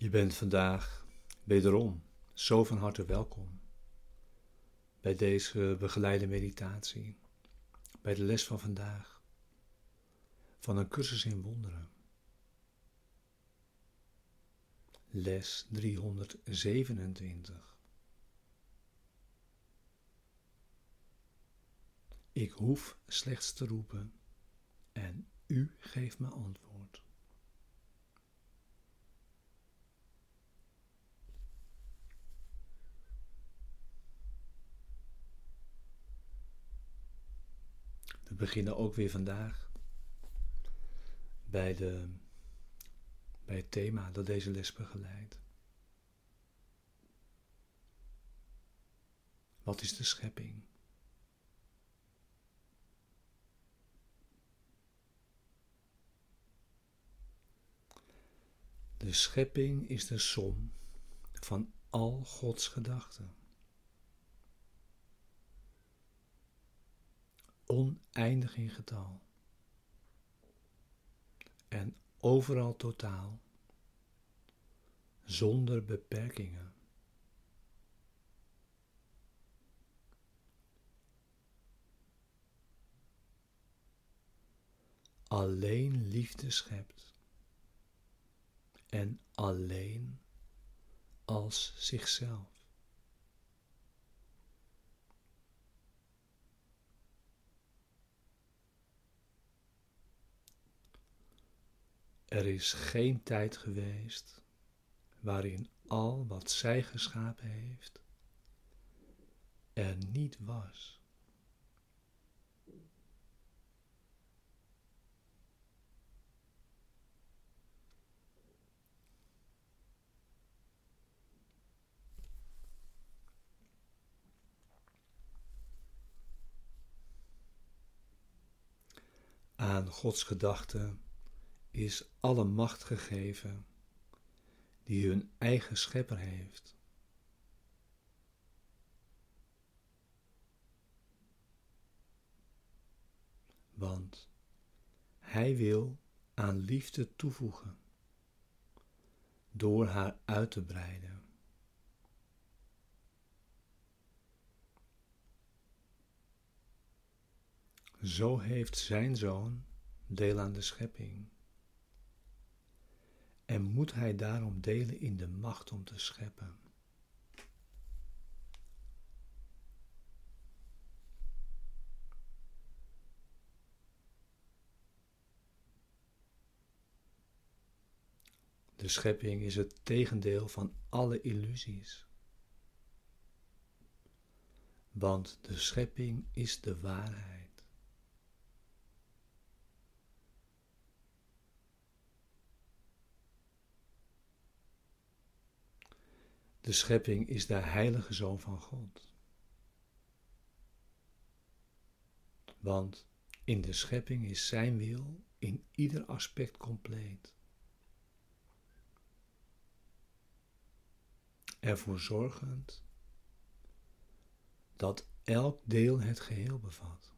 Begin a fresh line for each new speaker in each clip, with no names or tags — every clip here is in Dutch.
Je bent vandaag wederom zo van harte welkom bij deze begeleide meditatie, bij de les van vandaag van een cursus in wonderen. Les 327. Ik hoef slechts te roepen en u geeft me antwoord. We beginnen ook weer vandaag bij, de, bij het thema dat deze les begeleidt. Wat is de schepping? De schepping is de som van al Gods gedachten. Oneindig in getal. En overal totaal. Zonder beperkingen. Alleen liefde schept en alleen als zichzelf. Er is geen tijd geweest waarin al wat zij geschapen heeft er niet was. Aan Gods gedachten is alle macht gegeven die hun eigen schepper heeft. Want Hij wil aan liefde toevoegen door haar uit te breiden. Zo heeft zijn zoon deel aan de schepping. En moet hij daarom delen in de macht om te scheppen. De schepping is het tegendeel van alle illusies. Want de schepping is de waarheid. De schepping is de heilige zoon van God. Want in de schepping is zijn wil in ieder aspect compleet. Ervoor zorgend dat elk deel het geheel bevat.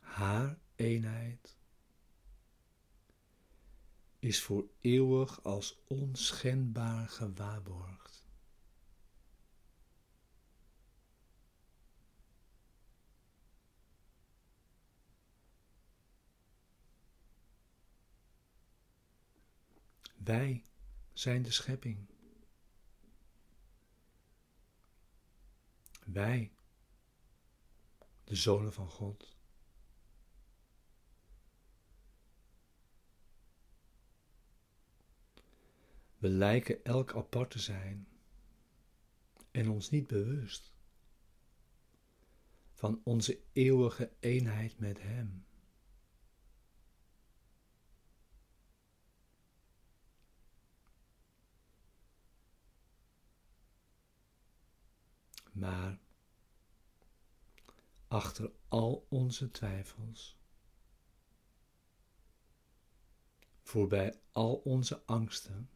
Haar eenheid is voor eeuwig als onschendbaar gewaarborgd. Wij zijn de schepping. Wij, de zonen van God. We lijken elk apart te zijn en ons niet bewust van onze eeuwige eenheid met Hem. Maar achter al onze twijfels, voorbij al onze angsten,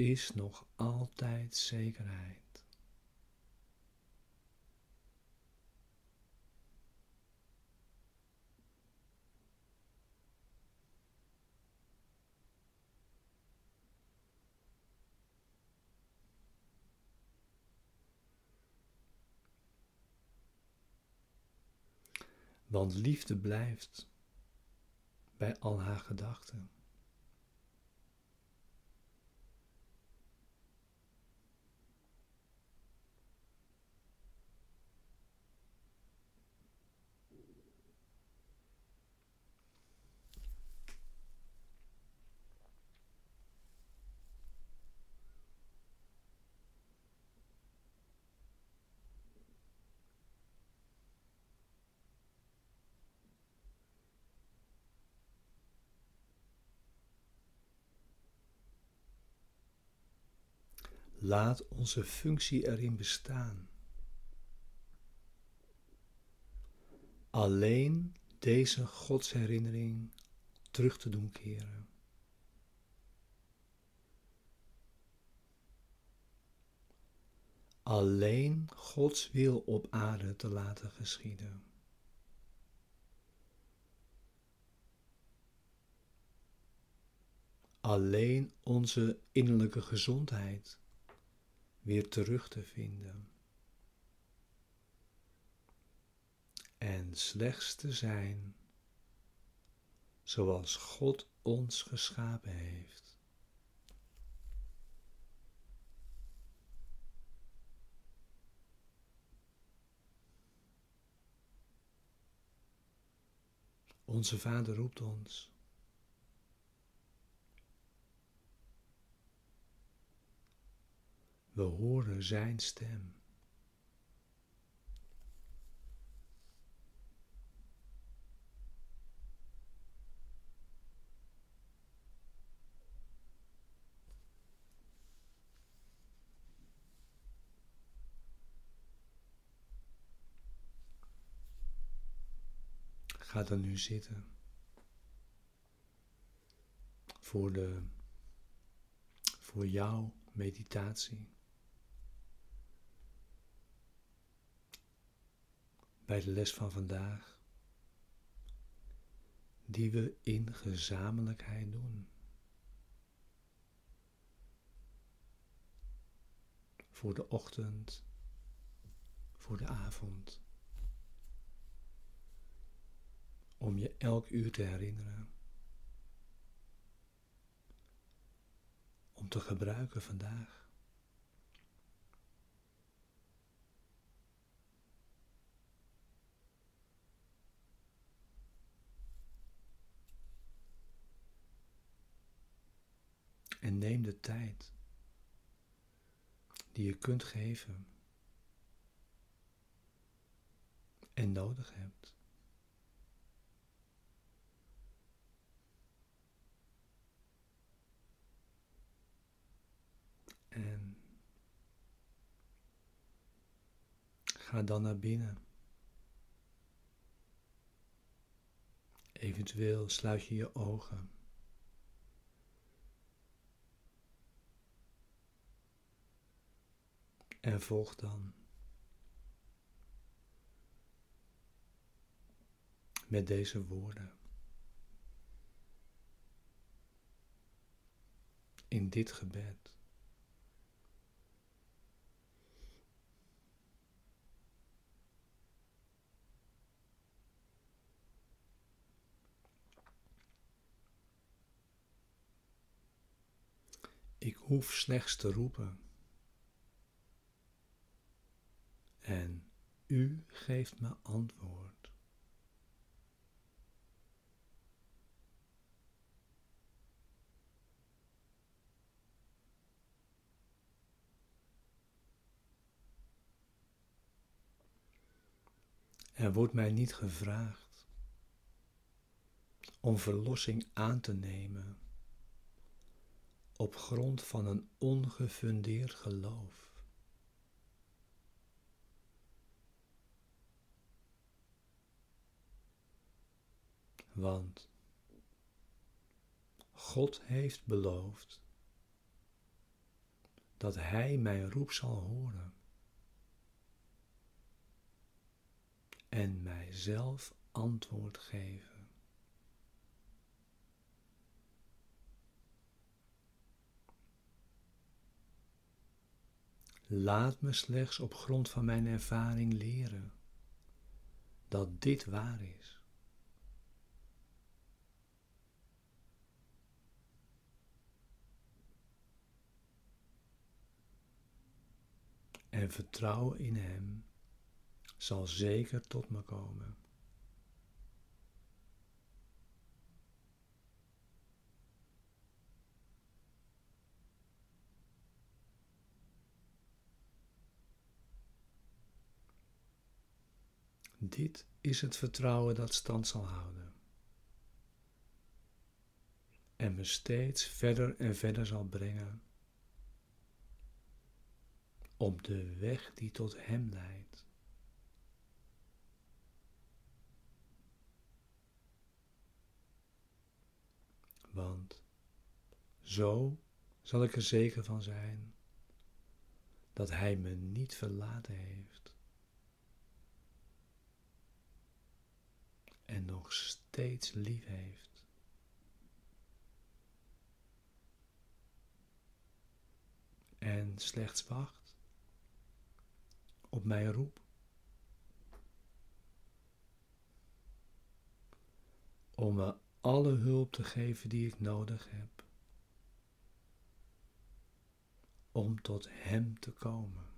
is nog altijd zekerheid. Want liefde blijft bij al haar gedachten. Laat onze functie erin bestaan. Alleen deze godsherinnering terug te doen keren. Alleen Gods wil op aarde te laten geschieden. Alleen onze innerlijke gezondheid weer terug te vinden. En slechts te zijn zoals God ons geschapen heeft. Onze Vader roept ons. We horen Zijn stem. Ga dan nu zitten voor, de, voor jouw meditatie. Bij de les van vandaag, die we in gezamenlijkheid doen. Voor de ochtend, voor de avond. Om je elk uur te herinneren. Om te gebruiken vandaag. En neem de tijd die je kunt geven en nodig hebt. En ga dan naar binnen. Eventueel sluit je je ogen. En volg dan met deze woorden. In dit gebed. Ik hoef slechts te roepen. En u geeft me antwoord. Er wordt mij niet gevraagd om verlossing aan te nemen op grond van een ongefundeerd geloof. Want God heeft beloofd dat Hij mijn roep zal horen en mijzelf antwoord geven. Laat me slechts op grond van mijn ervaring leren dat dit waar is. En vertrouwen in Hem zal zeker tot me komen. Dit is het vertrouwen dat stand zal houden. En me steeds verder en verder zal brengen op de weg die tot Hem leidt. Want zo zal ik er zeker van zijn dat Hij me niet verlaten heeft. En nog steeds lief heeft. En slechts wacht op mijn roep. Om me alle hulp te geven die ik nodig heb. Om tot Hem te komen.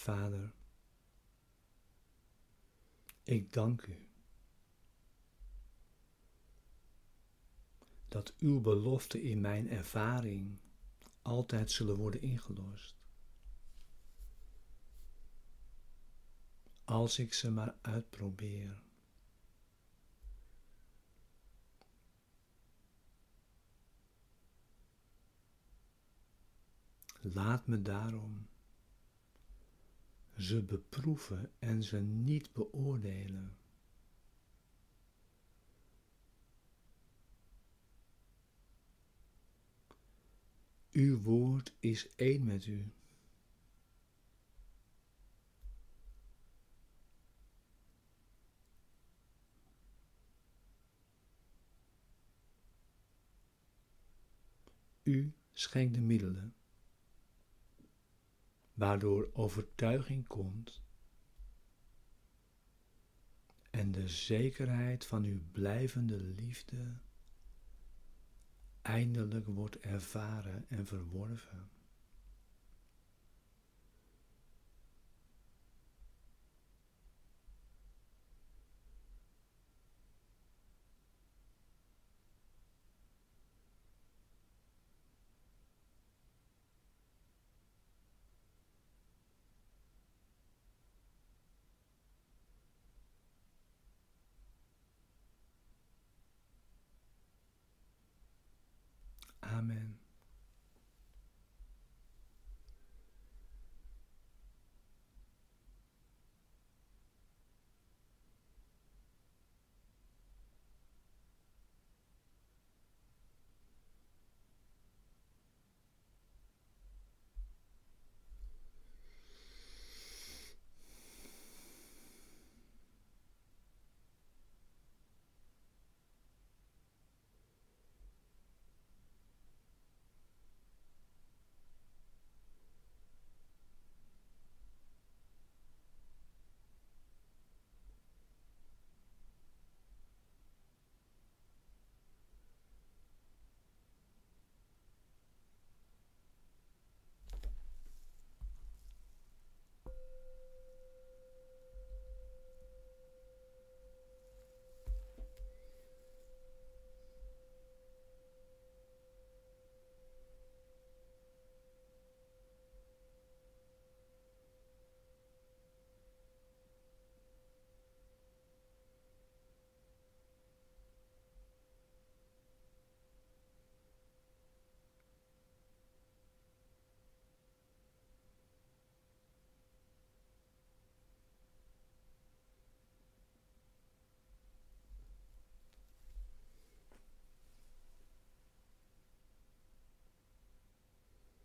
Vader, ik dank u dat uw beloften in mijn ervaring altijd zullen worden ingelost. Als ik ze maar uitprobeer. Laat me daarom ze beproeven en ze niet beoordelen. Uw woord is één met u. U schenkt de middelen waardoor overtuiging komt en de zekerheid van uw blijvende liefde eindelijk wordt ervaren en verworven. 아멘.